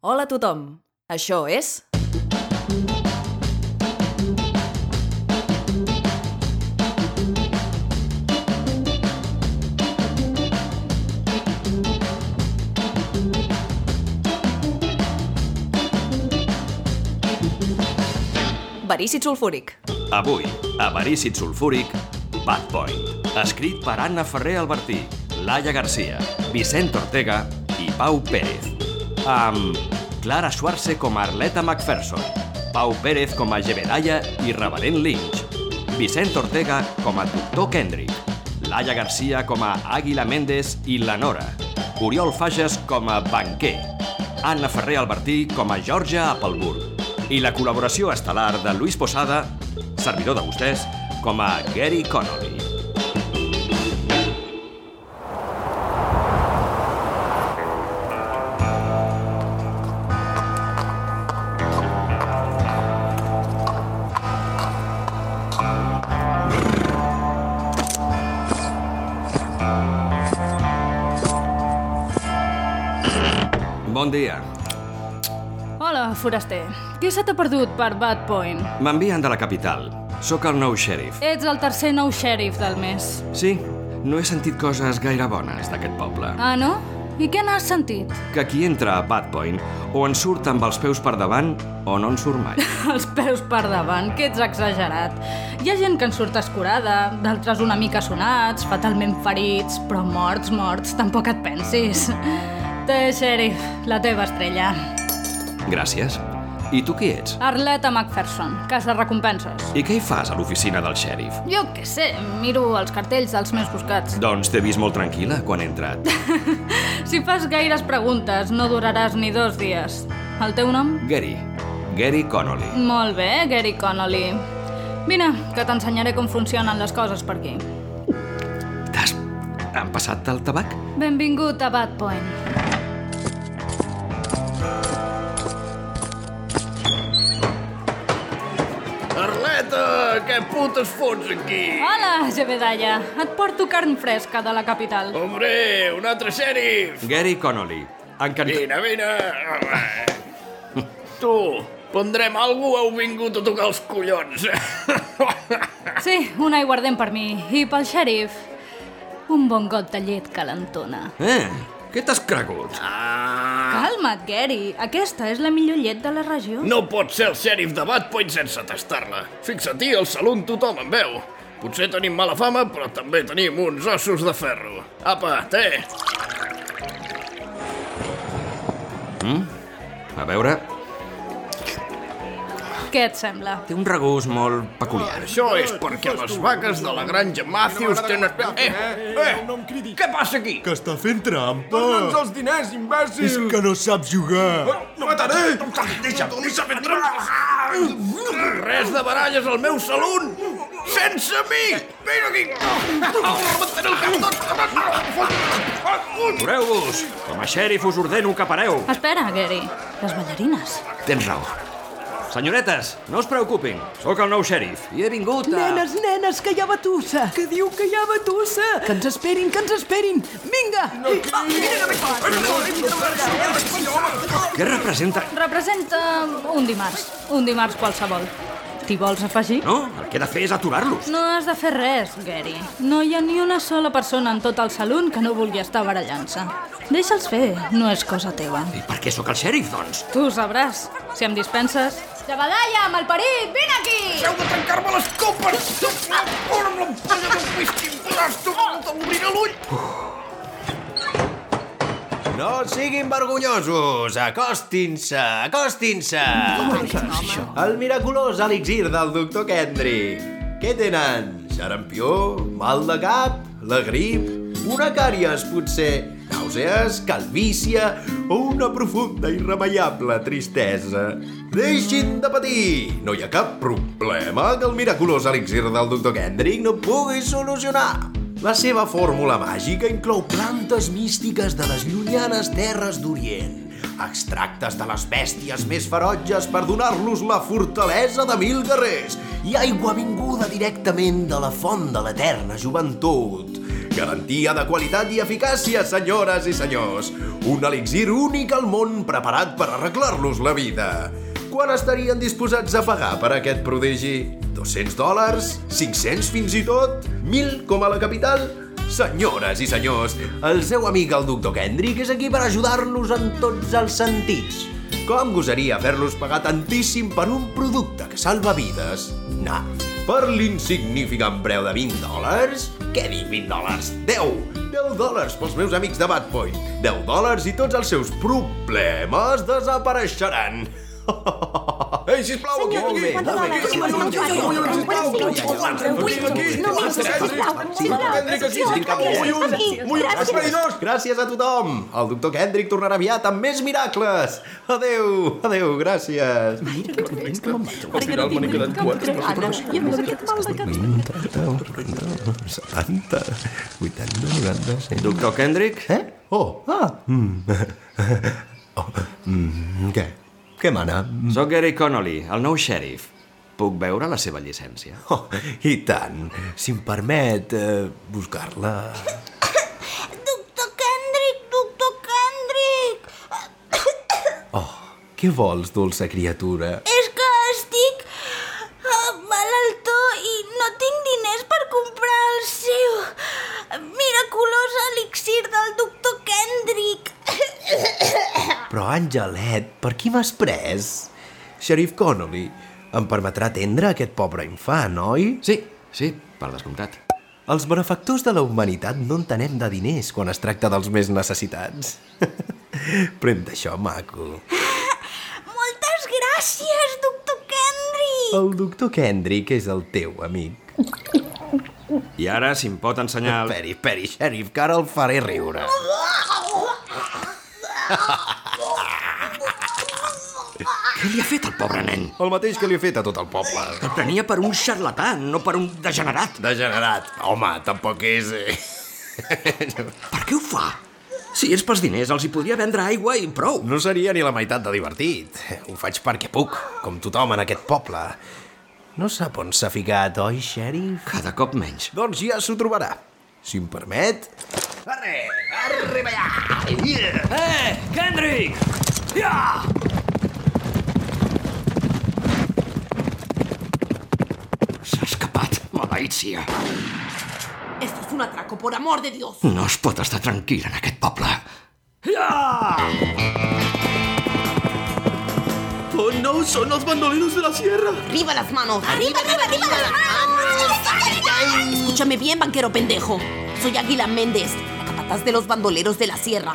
Hola a tothom. Això és... Verícid sulfúric. Avui, a Verícid Sulfúric, Bad Point. Escrit per Anna Ferrer Albertí, Laia Garcia, Vicent Ortega i Pau Pérez. Amb Clara Schwarze com a Arleta McPherson, Pau Pérez com a Jebediah i Reverend Lynch, Vicent Ortega com a Doctor Kendrick, Laia Garcia com a Àguila Méndez i la Nora, Oriol Fages com a banquer, Anna Ferrer Albertí com a Georgia Appleburg i la col·laboració estel·lar de Luis Posada, servidor de vostès, com a Gary Connolly. Bon dia. Hola, foraster. Què se t'ha perdut per Bad Point? M'envien de la capital. Sóc el nou xèrif. Ets el tercer nou xèrif del mes. Sí, no he sentit coses gaire bones d'aquest poble. Ah, no? I què n'has sentit? Que qui entra a Bad Point o en surt amb els peus per davant o no en surt mai. Els peus per davant, que ets exagerat. Hi ha gent que en surt escurada, d'altres una mica sonats, fatalment ferits, però morts, morts, tampoc et pensis. Té, xèrif, la teva estrella. Gràcies. I tu qui ets? Arleta McPherson, casa recompenses. I què hi fas a l'oficina del xèrif? Jo què sé, miro els cartells dels meus buscats. Doncs t'he vist molt tranquil·la quan he entrat. Si fas gaires preguntes, no duraràs ni dos dies. El teu nom? Gary. Gary Connolly. Molt bé, Gary Connolly. Vine, que t'ensenyaré com funcionen les coses per aquí. T'has... Han passat el tabac? Benvingut a Bad Point. Què putes fots aquí? Hola, Jebediah. Et porto carn fresca de la capital. Hombre, un altre xèrif! Gary Connolly. Encantat. Vine, vine! Tu, prendrem algú o heu vingut a tocar els collons? Sí, un aiguardent per mi. I pel xèrif, un bon got de llet calentona. Eh, què t'has cregut? Ah, Calma't, Gary. Aquesta és la millor llet de la regió. no pot ser el xèrif de Bad Point sense tastar-la. Fixa't-hi, al salon tothom en veu. Potser tenim mala fama, però també tenim uns ossos de ferro. Apa, té! A veure, Què et sembla? té un regust molt peculiar. Això és perquè les vaques de la granja Matthews tenen... Eh, eh, què passa aquí? Que està fent trampa! Dona'ns els diners, imbècil! És que no saps jugar! No mataré! Deixa'm, deixa'm fer trampes! Res de baralles al meu salon! Sense mi! Vine aquí! Rebentaré el cap tot! Atureu-vos! Com a xèrif us ordeno que pareu. Espera, Gary. Les ballarines. Tens raó. Senyoretes, no us preocupin. Sóc el nou xèrif i he vingut a... Nenes, nenes, que hi ha batussa! Que diu que hi ha batussa! Que ens esperin, que ens esperin! Vinga! Què representa... Representa un dimarts. Un dimarts qualsevol. T'hi vols afegir? No, el que he de fer és aturar-los. No has de fer res, Gary. No hi ha ni una sola persona en tot el salon que no vulgui estar barallant-se. Deixa'ls fer, no és cosa teva. I per què sóc el xèrif, doncs? Tu ho sabràs. Si em dispenses... Jabadalla, malparit, vine aquí! Heu de trencar-me les copes! Fora amb l'ampolla del whisky! Tu t'obriré l'ull! No siguin vergonyosos! Acostin-se! Acostin-se! El miraculós elixir del doctor Kendrick. Què tenen? Xarampió? Mal de cap? La grip? Una càries, potser? Nàusees? Calvícia? O una profunda i irremeiable tristesa? Deixin de patir! No hi ha cap problema que el miraculós elixir del doctor Kendrick no pugui solucionar. La seva fórmula màgica inclou plantes místiques de les llunyanes terres d'Orient, extractes de les bèsties més ferotges per donar-los la fortalesa de mil guerrers i aigua vinguda directament de la font de l'eterna joventut. Garantia de qualitat i eficàcia, senyores i senyors. Un elixir únic al món preparat per arreglar-los la vida. Quan estarien disposats a pagar per aquest prodigi? 200 dòlars? 500 fins i tot? 1.000 com a la capital? Senyores i senyors, el seu amic el doctor Kendrick és aquí per ajudar-los en tots els sentits. Com gosaria fer-los pagar tantíssim per un producte que salva vides? No. Per l'insignificant preu de 20 dòlars? Què dic 20 dòlars? 10! 10 dòlars pels meus amics de Bad Point. 10 dòlars i tots els seus problemes desapareixeran. Ei, sisplau, aquí, aquí! Gràcies a tothom! El doctor Kendrick tornarà aviat amb més miracles! Adeu, adeu, gràcies! Al final me n'he quedat quatre. 70, 80, 90, 100... Doctor Kendrick? Eh? Oh, ah! Mm. Oh, mm, què? Què mana? Soc Gary Connolly, el nou xèrif. Puc veure la seva llicència? Oh, I tant. Si em permet eh, buscar-la... Doctor Kendrick, doctor Kendrick! Oh, què vols, dolça criatura? És que estic eh, malaltó i no tinc diners per comprar el seu miraculós elixir del doctor Kendrick. Però, Angelet, per qui m'has pres? Sheriff Connolly, em permetrà atendre aquest pobre infant, oi? Sí, sí, per descomptat. Els benefactors de la humanitat no entenem de diners quan es tracta dels més necessitats. Prem d'això, maco. Moltes gràcies, doctor Kendrick! El doctor Kendrick és el teu amic. I ara, si em pot ensenyar... El... Esperi, esperi, Sheriff, que ara el faré riure. Què li ha fet al pobre nen? El mateix que li he fet a tot el poble. El prenia per un xarlatà, no per un degenerat. Degenerat. Home, tampoc és... Eh... Per què ho fa? Si és pels diners, els hi podria vendre aigua i prou. No seria ni la meitat de divertit. Ho faig perquè puc, com tothom en aquest poble. No sap on s'ha ficat, oi, xèrif? Cada cop menys. Doncs ja s'ho trobarà. Si em permet... Arre! Arriba allà! Yeah! Eh, Kendrick! Ja! Esto es un atraco, por amor de Dios. No es pot estar tranquil en aquest poble. Ja! Oh, no, són els bandoleros de la sierra. Arriba las manos. Arriba, arriba, arriba, las manos. Escúchame bien, banquero pendejo. Soy Águila Méndez, la capataz de los bandoleros de la sierra.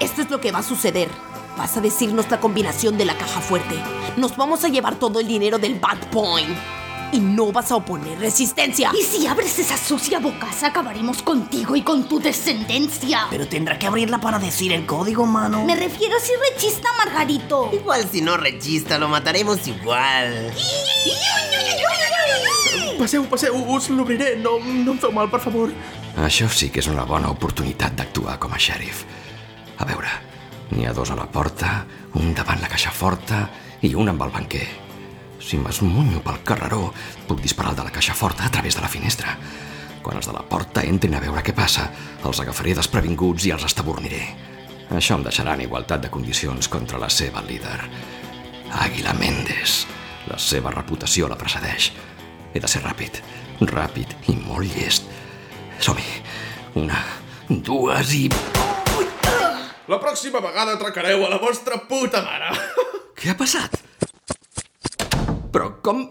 Esto es lo que va a suceder. Vas a decirnos la combinación de la caja fuerte. Nos vamos a llevar todo el dinero del Bad Point. Y no vas a oponer resistencia. Y si abres esa sucia bocaza, acabaremos contigo y con tu descendencia. Pero tendrá que abrirla para decir el código, mano. Me refiero si rechista, Margarito. Igual si no rechista, lo mataremos igual. Passeu, passeu, us l'obriré. No, no em feu mal, per favor. Això sí que és una bona oportunitat d'actuar com a xèrif. A veure, n'hi ha dos a la porta, un davant la caixa forta i un amb el banquer. Si m'esmunyo pel carreró, puc disparar el de la caixa forta a través de la finestra. Quan els de la porta entrin a veure què passa, els agafaré desprevinguts i els estaborniré. Això em deixarà en igualtat de condicions contra la seva líder. Àguila Méndez. La seva reputació la precedeix. He de ser ràpid, ràpid i molt llest. Som-hi. Una, dues i... La pròxima vegada atracareu a la vostra puta mare. Què ha passat? Però com...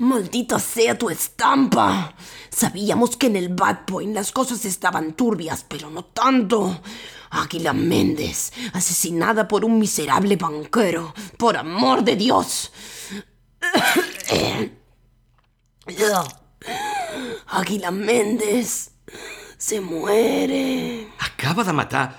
Maldita sea tu estampa. Sabíamos que en el Bad Point las cosas estaban turbias, pero no tanto. Águila Méndez, asesinada por un miserable banquero. Por amor de Dios. Águila Méndez se muere. Acaba de matar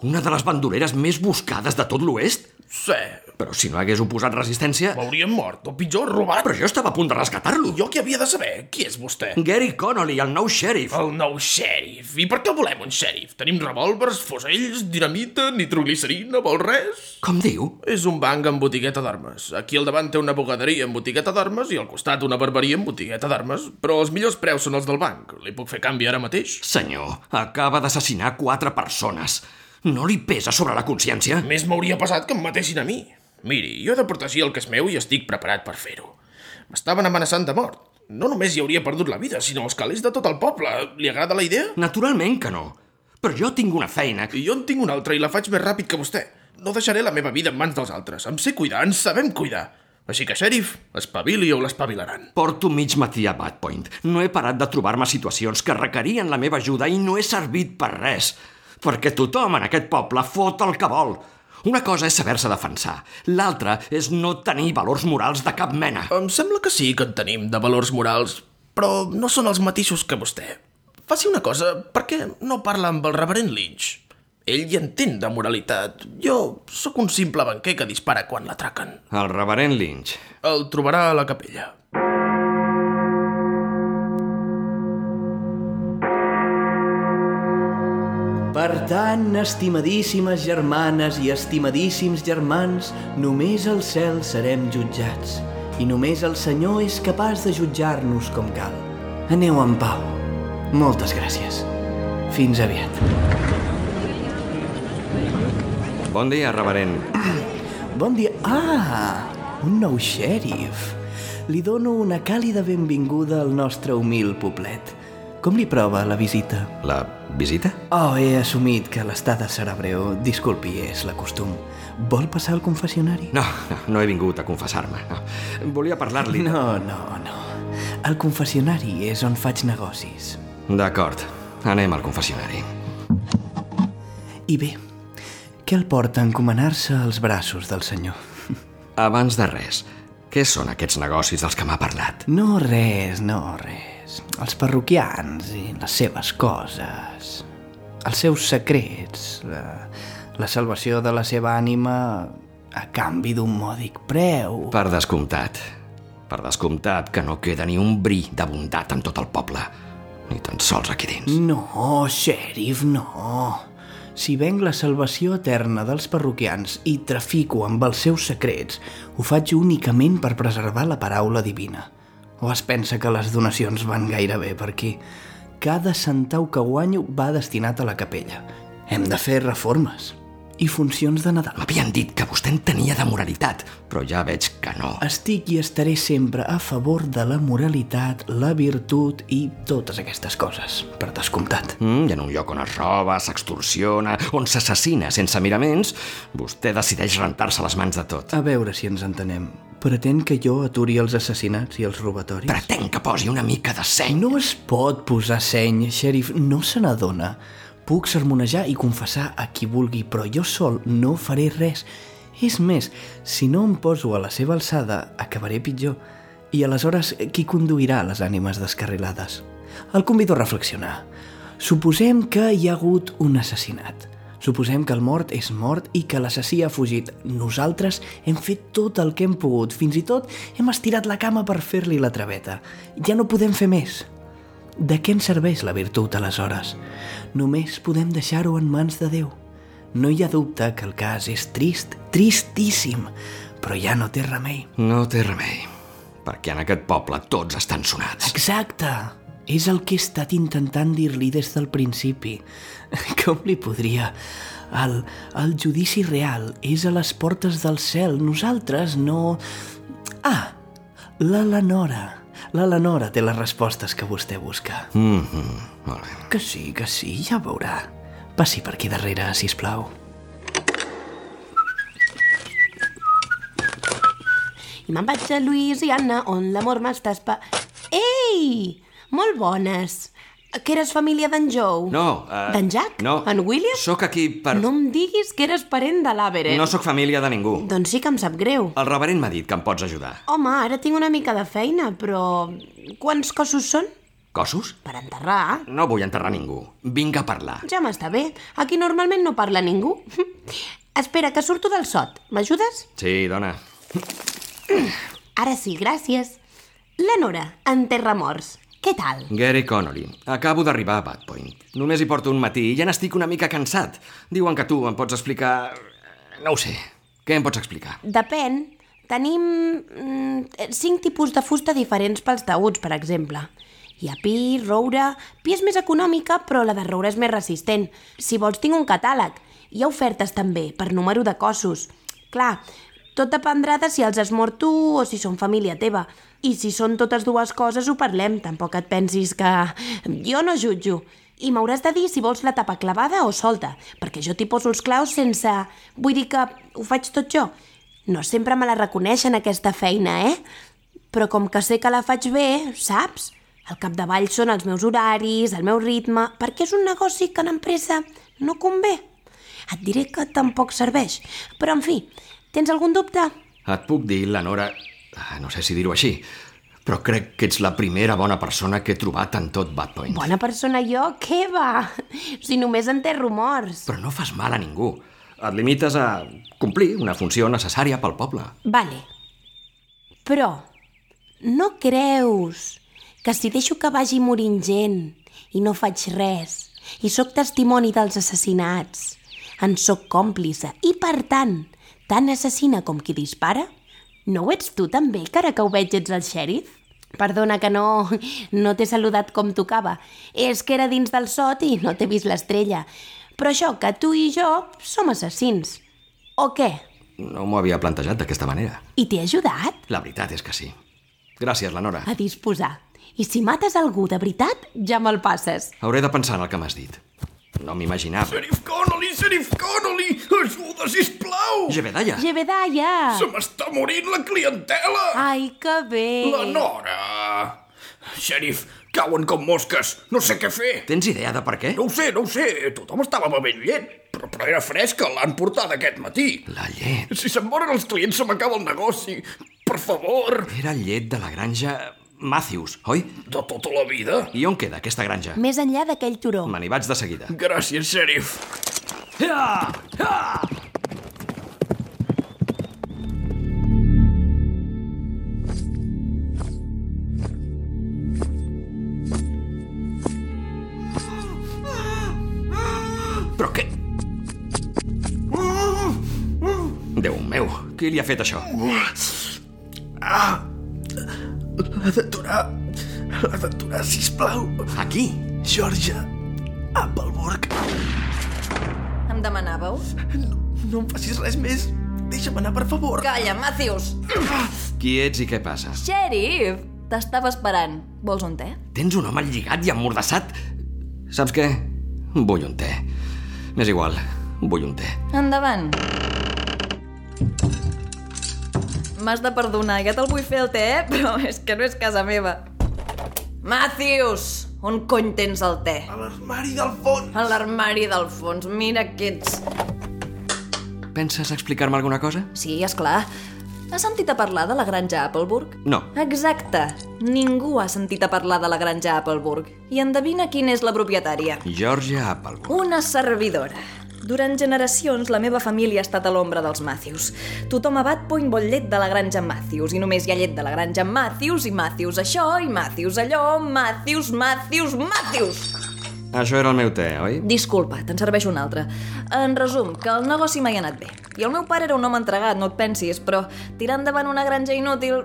una de les bandoleres més buscades de tot l'oest? Sí. Però si no hagués oposat resistència... M'hauríem mort, o pitjor, robat. Però jo estava a punt de rescatar-lo. Jo qui havia de saber? Qui és vostè? Gary Connolly, el nou xèrif. El nou xèrif. I per què volem un xèrif? Tenim revòlvers, fusells, dinamita, nitroglicerina, vol res? Com diu? És un banc amb botigueta d'armes. Aquí al davant té una bugaderia amb botigueta d'armes i al costat una barberia amb botigueta d'armes. Però els millors preus són els del banc. Li puc fer canvi ara mateix? Senyor, acaba d'assassinar quatre persones. No li pesa sobre la consciència? Més m'hauria passat que em matessin a mi. Miri, jo he de protegir el que és meu i estic preparat per fer-ho. M'estaven amenaçant de mort. No només hi hauria perdut la vida, sinó els calés de tot el poble. Li agrada la idea? Naturalment que no. Però jo tinc una feina... I jo en tinc una altra i la faig més ràpid que vostè. No deixaré la meva vida en mans dels altres. Em sé cuidar, ens sabem cuidar. Així que, xèrif, espavili o l'espavilaran. Porto mig matí a Bad Point. No he parat de trobar-me situacions que requerien la meva ajuda i no he servit per res. Perquè tothom en aquest poble fot el que vol. Una cosa és saber-se defensar, l'altra és no tenir valors morals de cap mena. Em sembla que sí que en tenim de valors morals, però no són els mateixos que vostè. Faci una cosa, per què no parla amb el reverend Lynch? Ell hi entén de moralitat. Jo sóc un simple banquer que dispara quan l'atraquen. El reverend Lynch. El trobarà a la capella. Per tant, estimadíssimes germanes i estimadíssims germans, només al cel serem jutjats. I només el Senyor és capaç de jutjar-nos com cal. Aneu en pau. Moltes gràcies. Fins aviat. Bon dia, reverend. Bon dia. Ah, un nou xèrif. Li dono una càlida benvinguda al nostre humil poblet. Com li prova la visita? La visita? Oh, he assumit que l'estada serà breu. Disculpi, és la costum. Vol passar al confessionari? No, no, no he vingut a confessar-me. No. Volia parlar-li... No, no, no. El confessionari és on faig negocis. D'acord, anem al confessionari. I bé, què el porta a encomanar-se als braços del senyor? Abans de res, què són aquests negocis dels que m'ha parlat? No res, no res. Els parroquians i les seves coses. Els seus secrets. La, la salvació de la seva ànima a canvi d'un mòdic preu. Per descomptat. Per descomptat que no queda ni un bri de bondat en tot el poble. Ni tan sols aquí dins. No, xèrif, no. Si venc la salvació eterna dels parroquians i trafico amb els seus secrets, ho faig únicament per preservar la paraula divina. O es pensa que les donacions van gairebé per aquí? Cada centau que guanyo va destinat a la capella. Hem de fer reformes i funcions de Nadal. M'havien dit que vostè en tenia de moralitat, però ja veig que no. Estic i estaré sempre a favor de la moralitat, la virtut i totes aquestes coses, per descomptat. Mm, I en un lloc on es roba, s'extorsiona, on s'assassina sense miraments, vostè decideix rentar-se les mans de tot. A veure si ens entenem. Pretén que jo aturi els assassinats i els robatoris? Pretén que posi una mica de seny. No es pot posar seny, xèrif, no se n'adona. Puc sermonejar i confessar a qui vulgui, però jo sol no faré res. És més, si no em poso a la seva alçada, acabaré pitjor. I aleshores, qui conduirà les ànimes descarrilades? El convido a reflexionar. Suposem que hi ha hagut un assassinat. Suposem que el mort és mort i que l'assassí ha fugit. Nosaltres hem fet tot el que hem pogut. Fins i tot hem estirat la cama per fer-li la traveta. Ja no podem fer més. De què ens serveix la virtut, aleshores? Només podem deixar-ho en mans de Déu. No hi ha dubte que el cas és trist, tristíssim, però ja no té remei. No té remei, perquè en aquest poble tots estan sonats. Exacte! És el que he estat intentant dir-li des del principi. Com li podria... El, el judici real és a les portes del cel. Nosaltres no... Ah, la Lenora. La Lenora té les respostes que vostè busca. Mm -hmm. Molt bé. Que sí, que sí, ja ho veurà. Passi per aquí darrere, si plau. I me'n vaig a Louisiana, on l'amor m'està espa... Ei! Molt bones! Que eres família d'en Joe? No, uh, D'en Jack? No. En William? Sóc aquí per... No em diguis que eres parent de l'Averen. No sóc família de ningú. Doncs sí que em sap greu. El reverent m'ha dit que em pots ajudar. Home, ara tinc una mica de feina, però... Quants cossos són? Cossos? Per enterrar. No vull enterrar ningú. Vinc a parlar. Ja m'està bé. Aquí normalment no parla ningú. Espera, que surto del sot. M'ajudes? Sí, dona. Ara sí, gràcies. La Nora, en Terramors. Què tal? Gary Connolly. Acabo d'arribar a Bad Point. Només hi porto un matí i ja n'estic una mica cansat. Diuen que tu em pots explicar... No ho sé. Què em pots explicar? Depèn. Tenim mm, cinc tipus de fusta diferents pels taüts, per exemple. Hi ha pi, roure... Pi és més econòmica, però la de roure és més resistent. Si vols, tinc un catàleg. Hi ha ofertes també, per número de cossos. Clar, tot dependrà de si els has mort tu o si són família teva. I si són totes dues coses, ho parlem. Tampoc et pensis que... Jo no jutjo. I m'hauràs de dir si vols la tapa clavada o solta, perquè jo t'hi poso els claus sense... Vull dir que ho faig tot jo. No sempre me la reconeixen, aquesta feina, eh? Però com que sé que la faig bé, saps? Al capdavall són els meus horaris, el meu ritme, perquè és un negoci que en empresa no convé. Et diré que tampoc serveix. Però, en fi, tens algun dubte? Et puc dir, la Nora... ah, No sé si dir-ho així, però crec que ets la primera bona persona que he trobat en tot Bad Point. Bona persona jo? Què va? Si només en té rumors. Però no fas mal a ningú. Et limites a complir una funció necessària pel poble. Vale. Però no creus que si deixo que vagi morint gent i no faig res i sóc testimoni dels assassinats, en sóc còmplice i, per tant, tan assassina com qui dispara? No ho ets tu també, que ara que ho veig ets el xèrif? Perdona que no, no t'he saludat com tocava. És que era dins del sot i no t'he vist l'estrella. Però això, que tu i jo som assassins. O què? No m'ho havia plantejat d'aquesta manera. I t'he ajudat? La veritat és que sí. Gràcies, la Nora. A disposar. I si mates algú de veritat, ja me'l passes. Hauré de pensar en el que m'has dit. No m'imaginava. Sheriff Connolly, Sheriff Connolly! Ajuda, sisplau! Jebedaya! Jebedaya! Se m'està morint la clientela! Ai, que bé! La Nora! Sheriff, cauen com mosques. No sé què fer. Tens idea de per què? No ho sé, no ho sé. Tothom estava bevent llet. Però, però era fresca, l'han portada aquest matí. La llet. Si se'n moren els clients, se m'acaba el negoci. Per favor. Era llet de la granja Matthews, oi? De tota la vida. I on queda aquesta granja? Més enllà d'aquell turó. Me n'hi vaig de seguida. Gràcies, xèrif. Ja! Ja! Però què? Déu meu, qui li ha fet això? L'ha d'aturar. L'ha d'aturar, sisplau. Aquí? Georgia Appleburg. Em demanàveu? No, no em facis res més. Deixa'm anar, per favor. Calla, Matthews! Qui ets i què passa? Sheriff! T'estava esperant. Vols un te? Tens un home lligat i emmordassat? Saps què? Vull un te. M'és igual, vull un te. Endavant. M'has de perdonar, ja te'l vull fer el te, eh? però és que no és casa meva. Matthews! On cony tens el te? A l'armari del fons. A l'armari del fons. Mira que ets... Penses explicar-me alguna cosa? Sí, és clar. Has sentit a parlar de la granja Appleburg? No. Exacte. Ningú ha sentit a parlar de la granja Appleburg. I endevina quina és la propietària. Georgia Appleburg. Una servidora. Durant generacions, la meva família ha estat a l'ombra dels Matthews. Tothom a Bad Point vol llet de la granja Matthews, i només hi ha llet de la granja Matthews, i Matthews això, i Matthews allò, Matthews, Matthews, Matthews! Això era el meu te, oi? Disculpa, te'n serveix un altre. En resum, que el negoci mai ha anat bé. I el meu pare era un home entregat, no et pensis, però tirar endavant una granja inútil...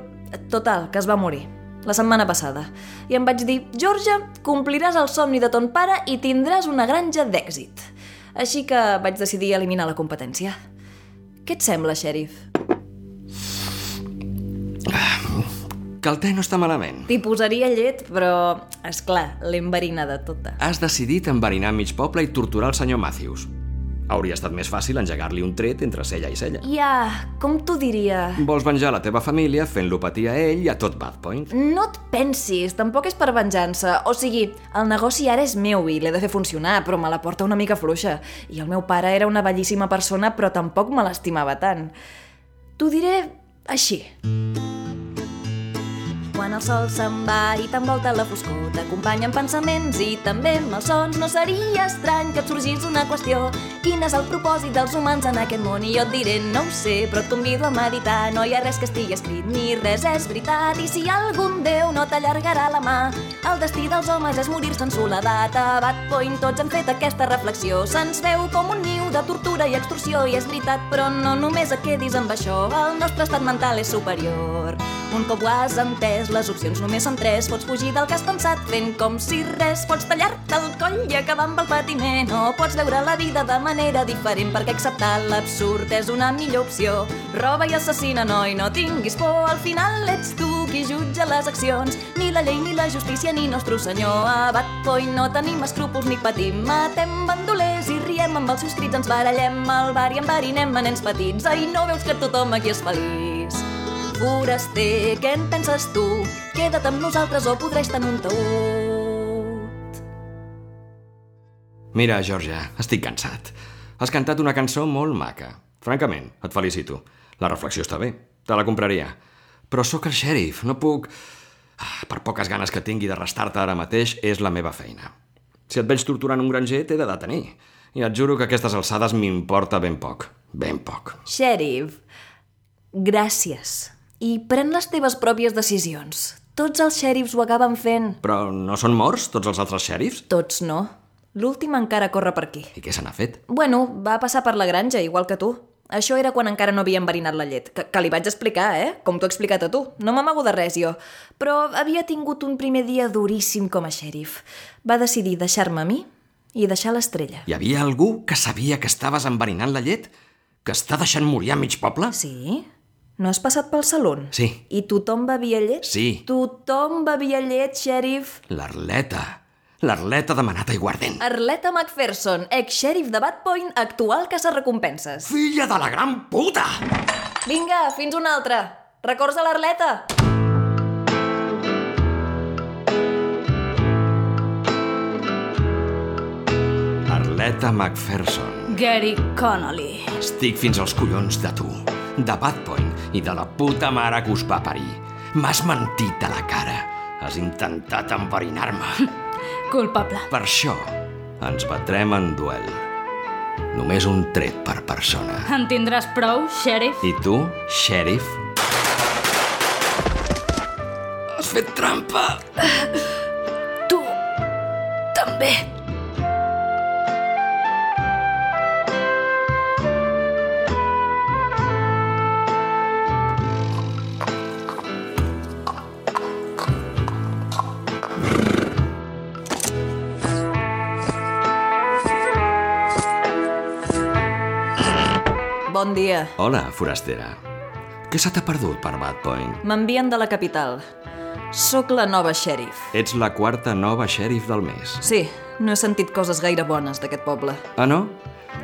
Total, que es va morir. La setmana passada. I em vaig dir, Georgia, compliràs el somni de ton pare i tindràs una granja d'èxit. Així que vaig decidir eliminar la competència. Què et sembla, xèrif? Que el te no està malament. T'hi posaria llet, però, és clar, l'he enverinada tota. Has decidit enverinar mig poble i torturar el senyor Matthews. Hauria estat més fàcil engegar-li un tret entre cella i cella. Ja, com t'ho diria... Vols venjar la teva família fent-lo patir a ell i a tot Bad Point? No et pensis, tampoc és per venjança. O sigui, el negoci ara és meu i l'he de fer funcionar, però me la porta una mica fluixa. I el meu pare era una bellíssima persona, però tampoc me l'estimava tant. T'ho diré així. Quan quan el sol se'n va i t'envolta la foscor, t'acompanyen pensaments i també malsons. No seria estrany que et sorgís una qüestió. Quin és el propòsit dels humans en aquest món? I jo et diré, no ho sé, però et convido a meditar. No hi ha res que estigui escrit, ni res és veritat. I si algun Déu no t'allargarà la mà, el destí dels homes és morir-se en soledat. A Bad Point tots hem fet aquesta reflexió. Se'ns veu com un niu de tortura i extorsió, i és veritat, però no només et quedis amb això. El nostre estat mental és superior. Un cop ho has entès, les opcions només són tres. Pots fugir del que has pensat fent com si res. Pots tallar-te el coll i acabar amb el patiment. O pots veure la vida de manera diferent perquè acceptar l'absurd és una millor opció. Roba i assassina, noi, no tinguis por. Al final ets tu qui jutja les accions. Ni la llei, ni la justícia, ni nostre senyor. A Bad Point no tenim escrúpols ni patim. Matem bandolers i riem amb els seus crits. Ens barallem al bar i enverinem a nens petits. Ai, no veus que tothom aquí és feliç? Foraster, què en penses tu? Queda't amb nosaltres o podreix tenir un taüt. Mira, Georgia, estic cansat. Has cantat una cançó molt maca. Francament, et felicito. La reflexió està bé, te la compraria. Però sóc el xèrif, no puc... Ah, Per poques ganes que tingui de restar-te ara mateix, és la meva feina. Si et veig torturant un granger, t'he de detenir. I et juro que aquestes alçades m'importa ben poc. Ben poc. Sheriff, gràcies. I pren les teves pròpies decisions. Tots els xèrifs ho acaben fent. Però no són morts, tots els altres xèrifs? Tots no. L'últim encara corre per aquí. I què se n'ha fet? Bueno, va passar per la granja, igual que tu. Això era quan encara no havia enverinat la llet, que, que li vaig explicar, eh? Com t'ho he explicat a tu. No m'amago de res, jo. Però havia tingut un primer dia duríssim com a xèrif. Va decidir deixar-me a mi i deixar l'estrella. Hi havia algú que sabia que estaves enverinant la llet? Que està deixant morir a mig poble? Sí? No has passat pel saló? Sí. I tothom bevia llet? Sí. Tothom bevia llet, xèrif? L'Arleta. L'Arleta ha demanat aiguardent. Arleta McPherson, ex-xèrif de Bad Point, actual recompenses. Filla de la gran puta! Vinga, fins una altra. Records a l'Arleta? Arleta McPherson. Gary Connolly. Estic fins als collons de tu, de Bad Point i de la puta mare que us va parir. M'has mentit a la cara. Has intentat enverinar-me. Culpable. Per això ens batrem en duel. Només un tret per persona. En tindràs prou, xèrif? I tu, xèrif? Has fet trampa! Tu també. Dia. Hola, forastera. Què se t'ha perdut per Bad Point? M'envien de la capital. Sóc la nova xèrif. Ets la quarta nova xèrif del mes. Sí, no he sentit coses gaire bones d'aquest poble. Ah, no?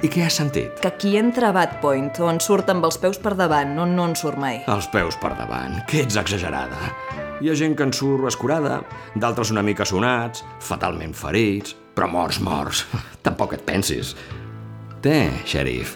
I què has sentit? Que qui entra a Bad Point, on surt amb els peus per davant, on no en surt mai. Els peus per davant. Que ets exagerada. Hi ha gent que en surt escurada, d'altres una mica sonats, fatalment ferits, però morts, morts. Tampoc et pensis. Té, xèrif,